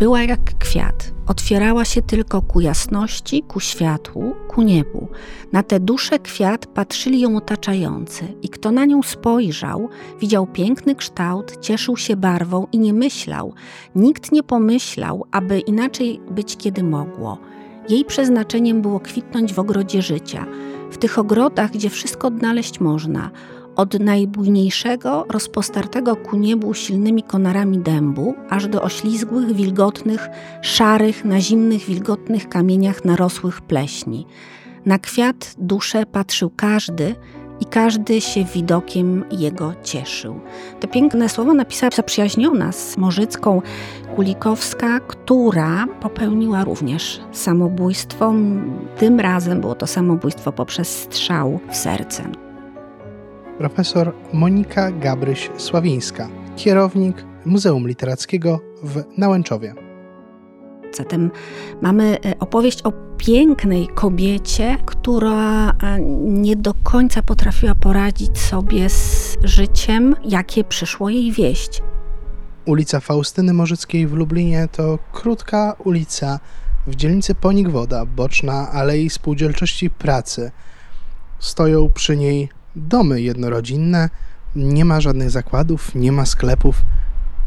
Była jak kwiat, otwierała się tylko ku jasności, ku światłu, ku niebu. Na tę duszę kwiat patrzyli ją otaczający i kto na nią spojrzał, widział piękny kształt, cieszył się barwą i nie myślał, nikt nie pomyślał, aby inaczej być kiedy mogło. Jej przeznaczeniem było kwitnąć w ogrodzie życia, w tych ogrodach, gdzie wszystko odnaleźć można – od najbujniejszego, rozpostartego ku niebu silnymi konarami dębu, aż do oślizgłych, wilgotnych, szarych, na zimnych, wilgotnych kamieniach narosłych pleśni. Na kwiat duszę patrzył każdy i każdy się widokiem jego cieszył. Te piękne słowa napisała zaprzyjaźniona z Morzycką Kulikowska, która popełniła również samobójstwo. Tym razem było to samobójstwo poprzez strzał w serce profesor Monika Gabryś-Sławińska, kierownik Muzeum Literackiego w Nałęczowie. Zatem mamy e, opowieść o pięknej kobiecie, która e, nie do końca potrafiła poradzić sobie z życiem, jakie przyszło jej wieść. Ulica Faustyny Morzyckiej w Lublinie to krótka ulica w dzielnicy Ponik-Woda, boczna Alei Spółdzielczości Pracy. Stoją przy niej domy jednorodzinne, nie ma żadnych zakładów, nie ma sklepów.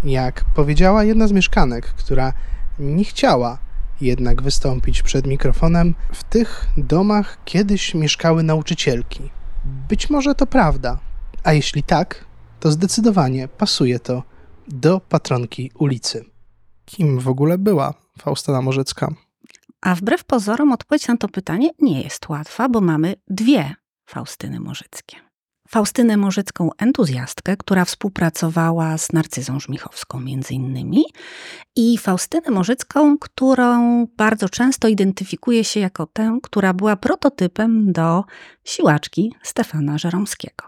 Jak powiedziała jedna z mieszkanek, która nie chciała jednak wystąpić przed mikrofonem, w tych domach kiedyś mieszkały nauczycielki. Być może to prawda, a jeśli tak, to zdecydowanie pasuje to do patronki ulicy. Kim w ogóle była Faustyna Morzycka? A wbrew pozorom odpowiedź na to pytanie nie jest łatwa, bo mamy dwie Faustyny Morzyckie. Faustynę Morzycką entuzjastkę, która współpracowała z Narcyzą Żmichowską między innymi i Faustynę Morzycką, którą bardzo często identyfikuje się jako tę, która była prototypem do siłaczki Stefana Żeromskiego.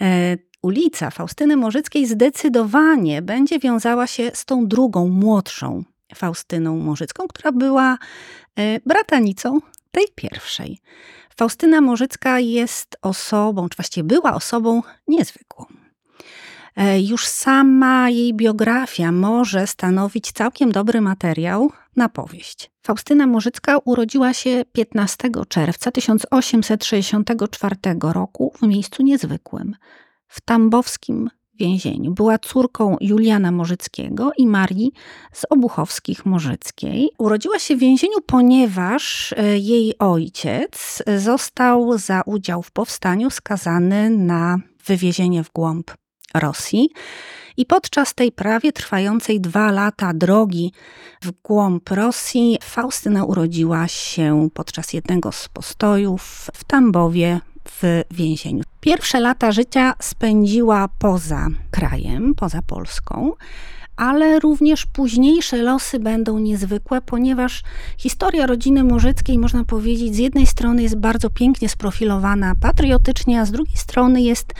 E, ulica Faustyny Morzyckiej zdecydowanie będzie wiązała się z tą drugą, młodszą Faustyną Morzycką, która była e, bratanicą tej pierwszej. Faustyna Morzycka jest osobą, czy właściwie była osobą niezwykłą. E, już sama jej biografia może stanowić całkiem dobry materiał na powieść. Faustyna Morzycka urodziła się 15 czerwca 1864 roku w miejscu niezwykłym, w tambowskim więzieniu. Była córką Juliana Morzyckiego i Marii z Obuchowskich-Morzyckiej. Urodziła się w więzieniu, ponieważ e, jej ojciec został za udział w powstaniu skazany na wywiezienie w głąb Rosji. I podczas tej prawie trwającej dwa lata drogi w głąb Rosji, Faustyna urodziła się podczas jednego z postojów w Tambowie w więzieniu. Pierwsze lata życia spędziła poza krajem, poza Polską ale również późniejsze losy będą niezwykłe, ponieważ historia rodziny Morzyckiej, można powiedzieć, z jednej strony jest bardzo pięknie sprofilowana patriotycznie, a z drugiej strony jest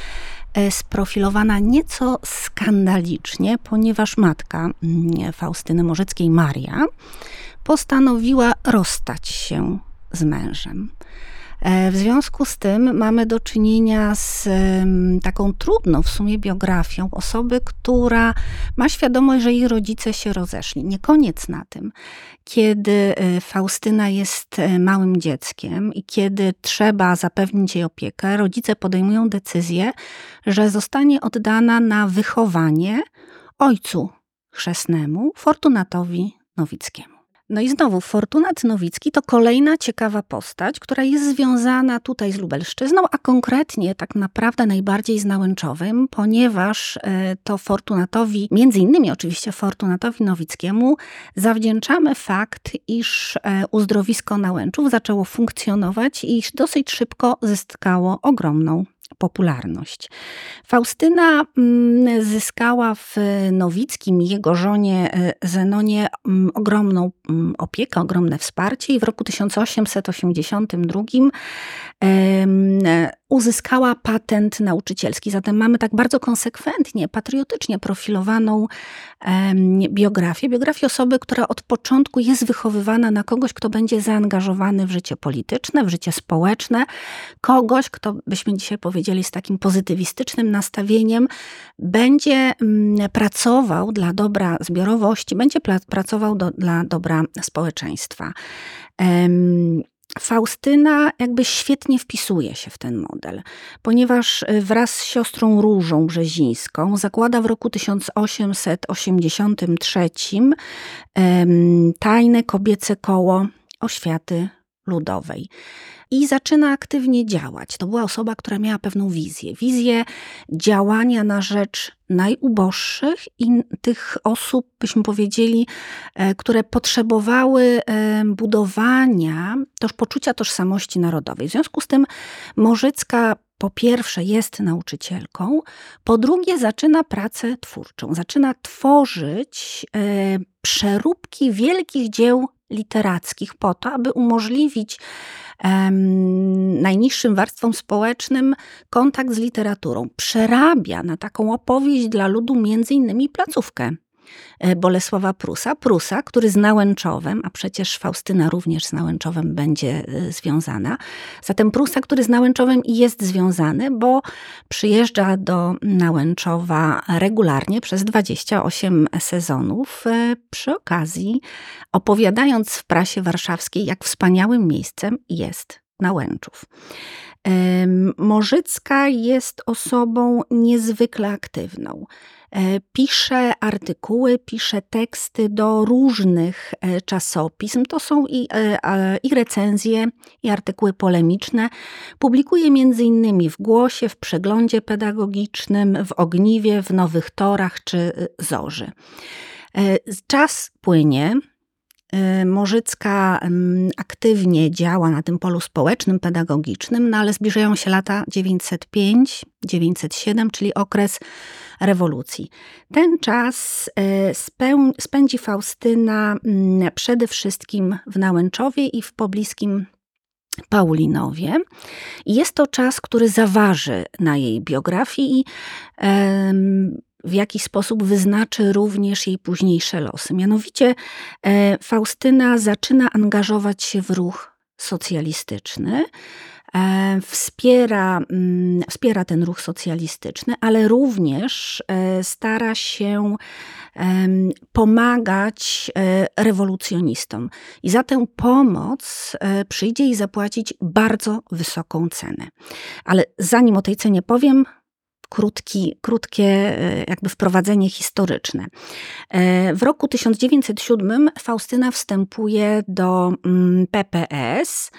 e, sprofilowana nieco skandalicznie, ponieważ matka mm, Faustyny Morzyckiej, Maria, postanowiła rozstać się z mężem. E, w związku z tym mamy do czynienia z taką trudną w sumie biografią osoby, która ma świadomość, że jej rodzice się rozeszli. Nie koniec na tym. Kiedy e, Faustyna jest e, małym dzieckiem i kiedy trzeba zapewnić jej opiekę, rodzice podejmują decyzję, że zostanie oddana na wychowanie ojcu chrzestnemu, Fortunatowi Nowickiemu. No i znowu, Fortunat Nowicki to kolejna ciekawa postać, która jest związana tutaj z Lubelszczyzną, a konkretnie tak naprawdę najbardziej z Nałęczowym, ponieważ e, to Fortunatowi, między innymi oczywiście Fortunatowi Nowickiemu, zawdzięczamy fakt, iż e, uzdrowisko Nałęczów zaczęło funkcjonować i dosyć szybko zyskało ogromną popularność. Faustyna mm, zyskała w Nowickim, jego żonie e, Zenonie, mm, ogromną opiekę, ogromne wsparcie i w roku 1882 uzyskała patent nauczycielski. Zatem mamy tak bardzo konsekwentnie, patriotycznie profilowaną biografię. Biografię osoby, która od początku jest wychowywana na kogoś, kto będzie zaangażowany w życie polityczne, w życie społeczne, kogoś, kto byśmy dzisiaj powiedzieli z takim pozytywistycznym nastawieniem, będzie mm, pracował dla dobra zbiorowości, będzie pracował do, dla dobra społeczeństwa. Faustyna jakby świetnie wpisuje się w ten model, ponieważ y, wraz z siostrą Różą Brzezińską zakłada w roku 1883 tajne kobiece koło oświaty ludowej i zaczyna aktywnie działać. To była osoba, która miała pewną wizję. Wizję działania na rzecz najuboższych i tych osób, byśmy powiedzieli, e, które potrzebowały e, budowania też poczucia tożsamości narodowej. W związku z tym Morzycka po pierwsze jest nauczycielką, po drugie zaczyna pracę twórczą, zaczyna tworzyć e, przeróbki wielkich dzieł literackich po to, aby umożliwić najniższym warstwom społecznym kontakt z literaturą. Przerabia na taką opowieść dla ludu między innymi placówkę Bolesława Prusa. Prusa, który z Nałęczowem, a przecież Faustyna również z Nałęczowem będzie e, związana. Zatem Prusa, który z Nałęczowem jest związany, bo przyjeżdża do Nałęczowa regularnie przez 28 sezonów, e, przy okazji opowiadając w prasie warszawskiej, jak wspaniałym miejscem jest Nałęczów. Morzycka jest osobą niezwykle aktywną. E, pisze artykuły, pisze teksty do różnych e, czasopism. To są i, e, i recenzje, i artykuły polemiczne. Publikuje między innymi w Głosie, w Przeglądzie Pedagogicznym, w Ogniwie, w Nowych Torach czy Zorzy. Czas płynie, Morzycka aktywnie działa na tym polu społecznym, pedagogicznym, no ale zbliżają się lata 905-907, czyli okres rewolucji. Ten czas e, spędzi Faustyna mm, przede wszystkim w Nałęczowie i w pobliskim Paulinowie. Jest to czas, który zaważy na jej biografii i w jakiś sposób wyznaczy również jej późniejsze losy. Mianowicie e, Faustyna zaczyna angażować się w ruch socjalistyczny. E, wspiera, mm, wspiera ten ruch socjalistyczny, ale również e, stara się pomagać rewolucjonistom. I za tę pomoc przyjdzie jej zapłacić bardzo wysoką cenę. Ale zanim o tej cenie powiem, krótki, krótkie jakby wprowadzenie historyczne. W roku 1907 Faustyna wstępuje do mm, PPS.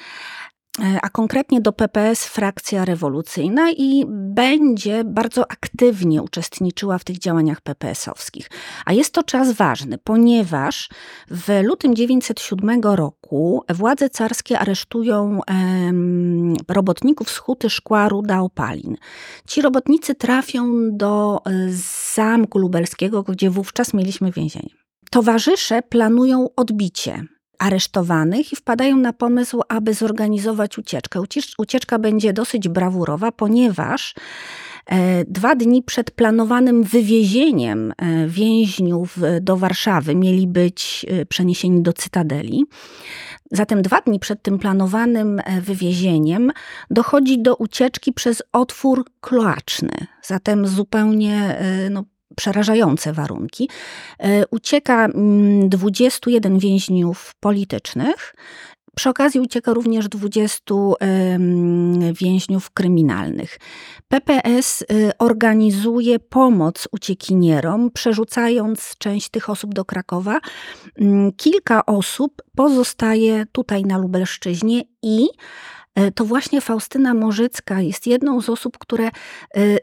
E, a konkretnie do PPS frakcja rewolucyjna i będzie bardzo aktywnie uczestniczyła w tych działaniach PPS-owskich. A jest to czas ważny, ponieważ w lutym 1907 roku władze carskie aresztują em, robotników z huty szkła Ruda Opalin. Ci robotnicy trafią do e, zamku lubelskiego, gdzie wówczas mieliśmy więzienie. Towarzysze planują odbicie aresztowanych i wpadają na pomysł, aby zorganizować ucieczkę. Ucieczka będzie dosyć brawurowa, ponieważ e, Dwa dni przed planowanym wywiezieniem e, więźniów do Warszawy mieli być e, przeniesieni do Cytadeli. Zatem dwa dni przed tym planowanym wywiezieniem dochodzi do ucieczki przez otwór kloaczny. Zatem zupełnie no, przerażające warunki. E, ucieka 21 mm, więźniów politycznych. Przy okazji ucieka również 20 więźniów kryminalnych. PPS y, organizuje pomoc uciekinierom, przerzucając część tych osób do Krakowa. Mm, kilka osób pozostaje tutaj na Lubelszczyźnie i to właśnie Faustyna Morzycka jest jedną z osób, które e,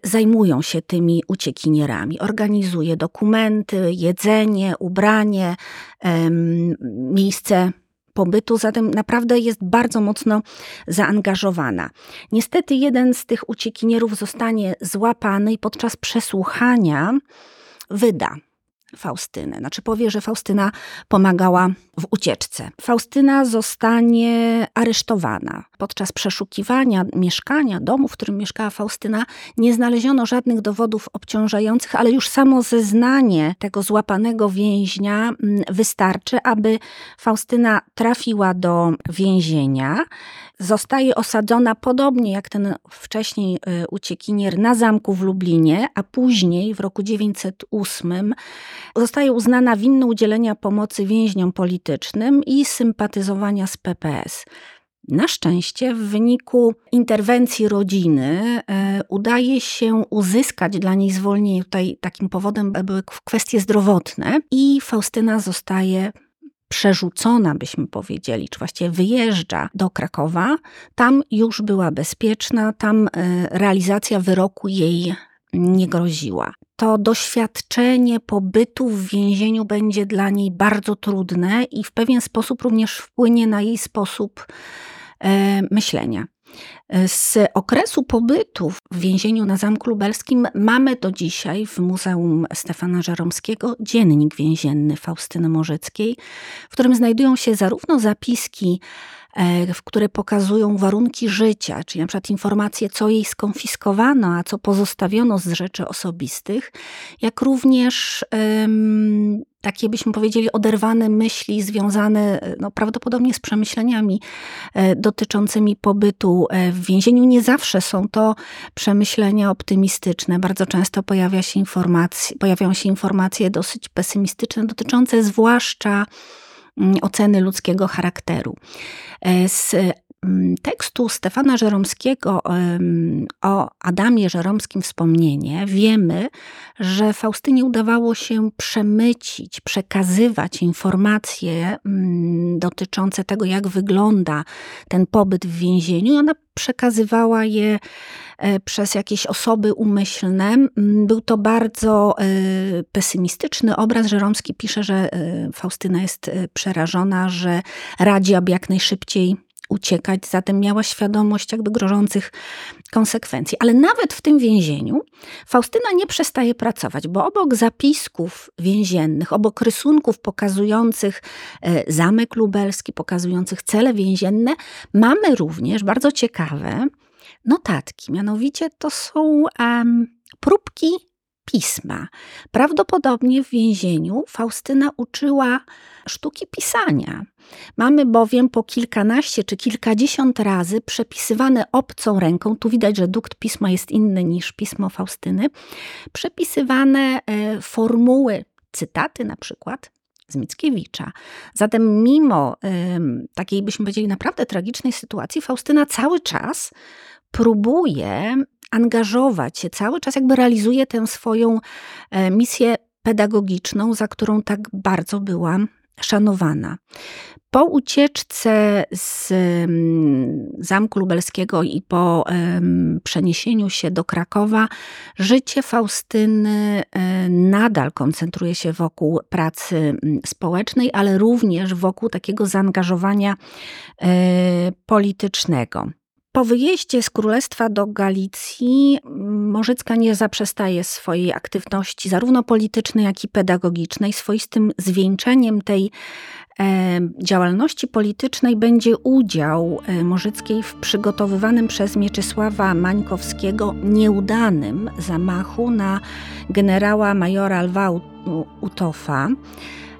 zajmują się tymi uciekinierami. Organizuje dokumenty, jedzenie, ubranie, miejsce pobytu, zatem naprawdę jest bardzo mocno zaangażowana. Niestety jeden z tych uciekinierów zostanie złapany i podczas przesłuchania wyda Faustynę. Znaczy powie, że Faustyna pomagała w ucieczce. Faustyna zostanie aresztowana. Podczas przeszukiwania mieszkania, domu, w którym mieszkała Faustyna, nie znaleziono żadnych dowodów obciążających, ale już samo zeznanie tego złapanego więźnia mm, wystarczy, aby Faustyna trafiła do więzienia. Zostaje osadzona podobnie jak ten wcześniej y, uciekinier na zamku w Lublinie, a później w roku 908 zostaje uznana winna udzielenia pomocy więźniom politycznym i sympatyzowania z PPS. Na szczęście w wyniku interwencji rodziny e, udaje się uzyskać dla niej zwolnienie. Tutaj takim powodem były kwestie zdrowotne i Faustyna zostaje przerzucona, byśmy powiedzieli, czy właściwie wyjeżdża do Krakowa. Tam już była bezpieczna, tam e, realizacja wyroku jej nie groziła. To doświadczenie pobytu w więzieniu będzie dla niej bardzo trudne i w pewien sposób również wpłynie na jej sposób e, myślenia. Z okresu pobytu w więzieniu na Zamku Lubelskim mamy do dzisiaj w Muzeum Stefana Żeromskiego dziennik więzienny Faustyny Morzyckiej, w którym znajdują się zarówno zapiski E, które pokazują warunki życia, czyli na przykład informacje, co jej skonfiskowano, a co pozostawiono z rzeczy osobistych, jak również takie byśmy powiedzieli oderwane myśli związane no, prawdopodobnie z przemyśleniami e, dotyczącymi pobytu e, w więzieniu. Nie zawsze są to przemyślenia optymistyczne. Bardzo często pojawia się informacje, pojawiają się informacje dosyć pesymistyczne, dotyczące zwłaszcza Mm, oceny ludzkiego charakteru. E, z tekstu Stefana Żeromskiego o Adamie Żeromskim wspomnienie wiemy, że Faustynie udawało się przemycić, przekazywać informacje mm, dotyczące tego, jak wygląda ten pobyt w więzieniu. Ona przekazywała je E, przez jakieś osoby umyślne. Mm, był to bardzo e, pesymistyczny obraz. Żeromski pisze, że e, Faustyna jest przerażona, że radzi, aby jak najszybciej uciekać, zatem miała świadomość jakby grożących konsekwencji. Ale nawet w tym więzieniu Faustyna nie przestaje pracować, bo obok zapisków więziennych, obok rysunków pokazujących zamek lubelski, pokazujących cele więzienne, mamy również bardzo ciekawe notatki. Mianowicie to są um, próbki pisma. Prawdopodobnie w więzieniu Faustyna uczyła sztuki pisania. Mamy bowiem po kilkanaście czy kilkadziesiąt razy przepisywane obcą ręką, tu widać, że dukt pisma jest inny niż pismo Faustyny, przepisywane e, formuły, cytaty na przykład z Mickiewicza. Zatem mimo takiej, byśmy powiedzieli, naprawdę tragicznej sytuacji, Faustyna cały czas próbuje angażować się, cały czas jakby realizuje tę swoją e, misję pedagogiczną, za którą tak bardzo była szanowana. Po ucieczce z mm, Zamku Lubelskiego i po przeniesieniu się do Krakowa, życie Faustyny e, nadal koncentruje się wokół pracy mm, społecznej, ale również wokół takiego zaangażowania e, politycznego. Po wyjeździe z królestwa do Galicji Morzycka nie zaprzestaje swojej aktywności, zarówno politycznej, jak i pedagogicznej. Swoistym zwieńczeniem tej e, działalności politycznej będzie udział e, Morzyckiej w przygotowywanym przez Mieczysława Mańkowskiego nieudanym zamachu na generała majora Lwa Utofa.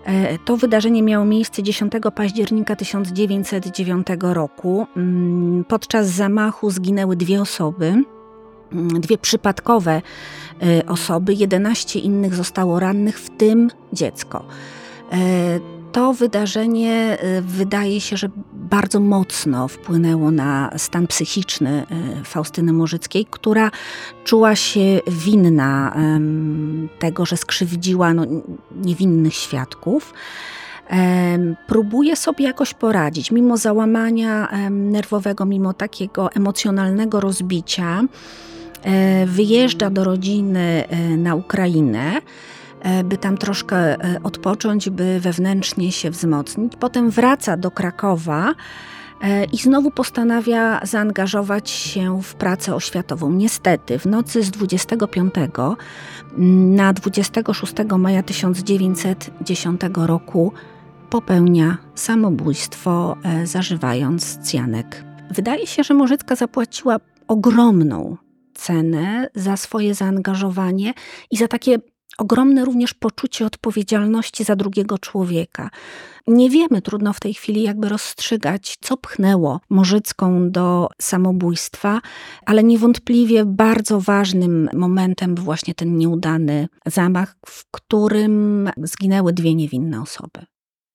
E, to wydarzenie miało miejsce 10 października 1909 roku. Mm, podczas zamachu zginęły dwie osoby, mm, dwie przypadkowe e, osoby, 11 innych zostało rannych, w tym dziecko. E, to wydarzenie wydaje się, że bardzo mocno wpłynęło na stan psychiczny y, Faustyny Morzyckiej, która czuła się winna tego, że skrzywdziła no, niewinnych świadków. Próbuje sobie jakoś poradzić, mimo załamania nerwowego, mimo takiego emocjonalnego rozbicia. E, wyjeżdża do rodziny e, na Ukrainę E, by tam troszkę e, odpocząć, by wewnętrznie się wzmocnić. Potem wraca do Krakowa, e, i znowu postanawia zaangażować się w pracę oświatową. Niestety, w nocy z 25 na 26 maja 1910 roku popełnia samobójstwo, e, zażywając cjanek. Wydaje się, że Morzycka zapłaciła ogromną cenę za swoje zaangażowanie i za takie ogromne również poczucie odpowiedzialności za drugiego człowieka. Nie wiemy, trudno w tej chwili jakby rozstrzygać, co pchnęło Morzycką do samobójstwa, ale niewątpliwie bardzo ważnym momentem był właśnie ten nieudany zamach, w którym zginęły dwie niewinne osoby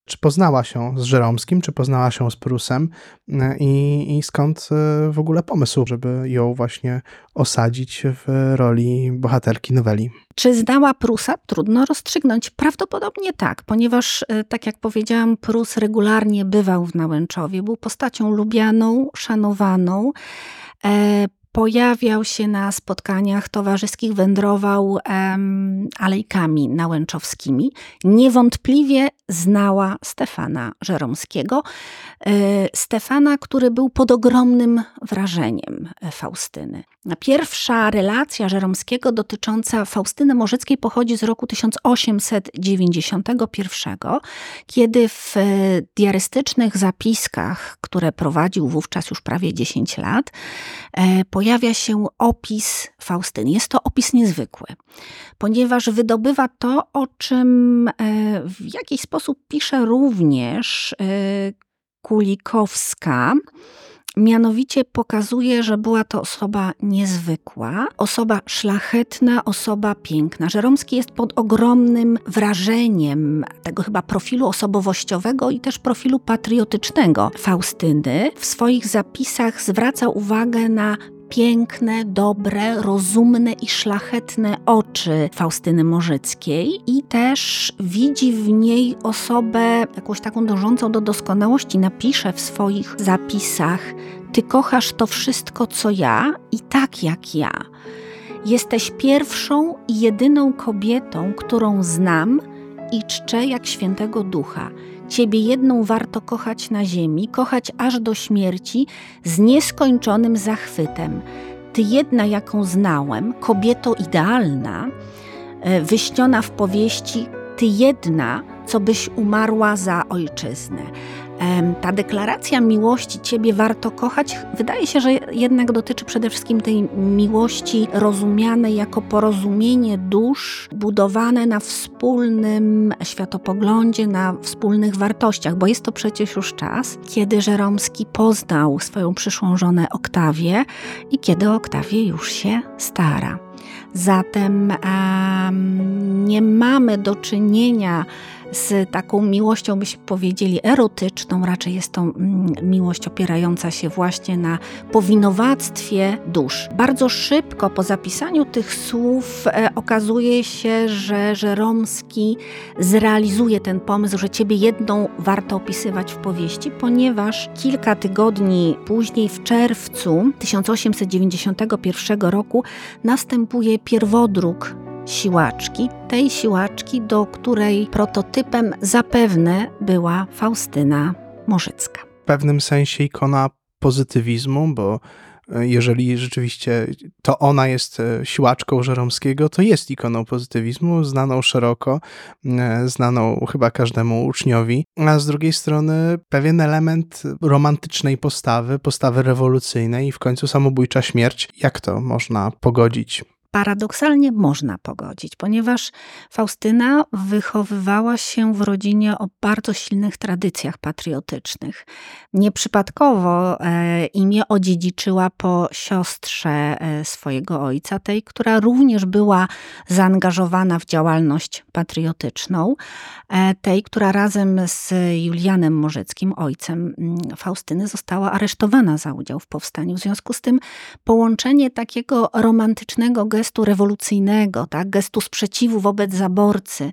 czy poznała się z Żeromskim, czy poznała się z Prusem e, i, i skąd e, w ogóle pomysł, żeby ją właśnie osadzić w roli bohaterki noweli. Czy znała Prusa? Trudno rozstrzygnąć. Prawdopodobnie tak, ponieważ, e, tak jak powiedziałam, Prus regularnie bywał w Nałęczowie. Był postacią lubianą, szanowaną pojawiał się na spotkaniach towarzyskich, wędrował alejkami nałęczowskimi. Niewątpliwie znała Stefana Żeromskiego. E, Stefana, który był pod ogromnym wrażeniem Faustyny. Pierwsza relacja Żeromskiego dotycząca Faustyny Morzyckiej pochodzi z roku 1891, kiedy w diarystycznych zapiskach, które prowadził wówczas już prawie 10 lat, e, pojawia się opis Faustyny. Jest to opis niezwykły, ponieważ wydobywa to, o czym e, w jakiś sposób pisze również e, Kulikowska. Mianowicie pokazuje, że była to osoba niezwykła, osoba szlachetna, osoba piękna. Żeromski jest pod ogromnym wrażeniem tego chyba profilu osobowościowego i też profilu patriotycznego Faustyny. W swoich zapisach zwraca uwagę na piękne, dobre, rozumne i szlachetne oczy Faustyny Morzyckiej i też widzi w niej osobę jakąś taką dążącą do doskonałości. Napisze w swoich zapisach: Ty kochasz to wszystko, co ja i tak jak ja. Jesteś pierwszą i jedyną kobietą, którą znam i czczę jak świętego ducha. Ciebie jedną warto kochać na ziemi, kochać aż do śmierci z nieskończonym zachwytem. Ty jedna, jaką znałem, kobieto idealna, e, wyśniona w powieści, ty jedna, co byś umarła za ojczyznę ta deklaracja miłości Ciebie warto kochać, wydaje się, że jednak dotyczy przede wszystkim tej miłości rozumianej jako porozumienie dusz, budowane na wspólnym światopoglądzie, na wspólnych wartościach, bo jest to przecież już czas, kiedy Żeromski poznał swoją przyszłą żonę Oktawię i kiedy Oktawie już się stara. Zatem um, nie mamy do czynienia z taką miłością, byśmy powiedzieli, erotyczną. Raczej jest to mm, miłość opierająca się właśnie na powinowactwie dusz. Bardzo szybko po zapisaniu tych słów e, okazuje się, że Żeromski zrealizuje ten pomysł, że ciebie jedną warto opisywać w powieści, ponieważ kilka tygodni później, w czerwcu 1891 roku, następuje pierwodruk siłaczki, tej siłaczki, do której prototypem zapewne była Faustyna Morzycka. W pewnym sensie ikona pozytywizmu, bo e, jeżeli rzeczywiście to ona jest e, siłaczką Żeromskiego, to jest ikoną pozytywizmu, znaną szeroko, e, znaną chyba każdemu uczniowi, a z drugiej strony pewien element romantycznej postawy, postawy rewolucyjnej i w końcu samobójcza śmierć. Jak to można pogodzić? Paradoksalnie można pogodzić, ponieważ Faustyna wychowywała się w rodzinie o bardzo silnych tradycjach patriotycznych. Nieprzypadkowo e, imię odziedziczyła po siostrze e, swojego ojca, tej, która również była zaangażowana w działalność patriotyczną, e, tej, która razem z Julianem Morzyckim, ojcem mm, Faustyny, została aresztowana za udział w powstaniu. W związku z tym połączenie takiego romantycznego gestu rewolucyjnego, tak, gestu sprzeciwu wobec zaborcy,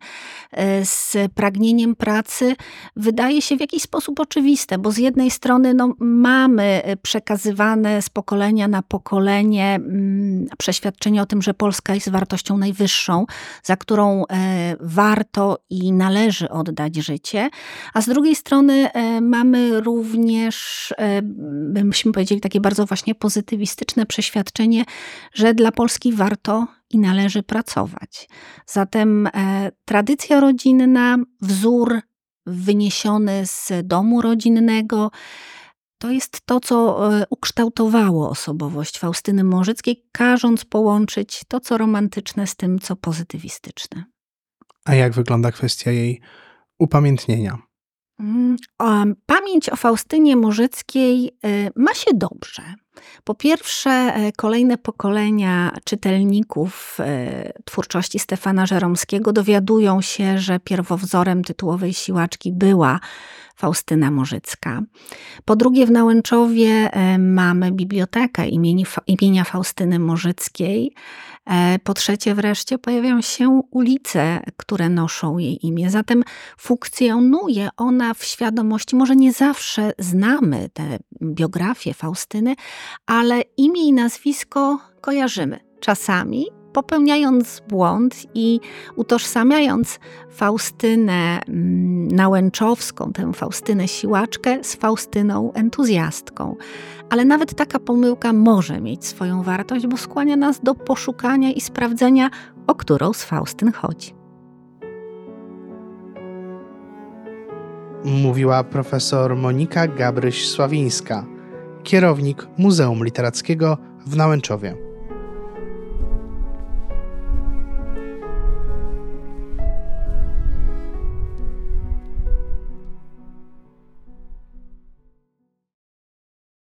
e, z pragnieniem pracy, wydaje się w jakiś sposób oczywiste, bo z jednej strony no, mamy przekazywane z pokolenia na pokolenie mm, przeświadczenie o tym, że Polska jest wartością najwyższą, za którą e, warto i należy oddać życie, a z drugiej strony e, mamy również, byśmy powiedzieli, takie bardzo właśnie pozytywistyczne przeświadczenie, że dla Polski warto i należy pracować. Zatem e, tradycja rodzinna, wzór wyniesiony z domu rodzinnego, to jest to, co e, ukształtowało osobowość Faustyny Morzyckiej, każąc połączyć to, co romantyczne, z tym, co pozytywistyczne. A jak wygląda kwestia jej upamiętnienia? Mm, pamięć o Faustynie Morzyckiej e, ma się dobrze. Po pierwsze, e, kolejne pokolenia czytelników e, twórczości Stefana Żeromskiego dowiadują się, że pierwowzorem tytułowej siłaczki była Faustyna Morzycka. Po drugie, w Nałęczowie mamy bibliotekę imienia Faustyny Morzyckiej. E, po trzecie, wreszcie pojawiają się ulice, które noszą jej imię. Zatem funkcjonuje ona w świadomości. Może nie zawsze znamy tę biografię Faustyny, ale imię i nazwisko kojarzymy. Czasami popełniając błąd i utożsamiając Faustynę mm, Nałęczowską, tę Faustynę siłaczkę z Faustyną entuzjastką. Ale nawet taka pomyłka może mieć swoją wartość, bo skłania nas do poszukania i sprawdzenia, o którą z Faustyn chodzi. Mówiła profesor Monika Gabryś-Sławińska, kierownik Muzeum Literackiego w Nałęczowie.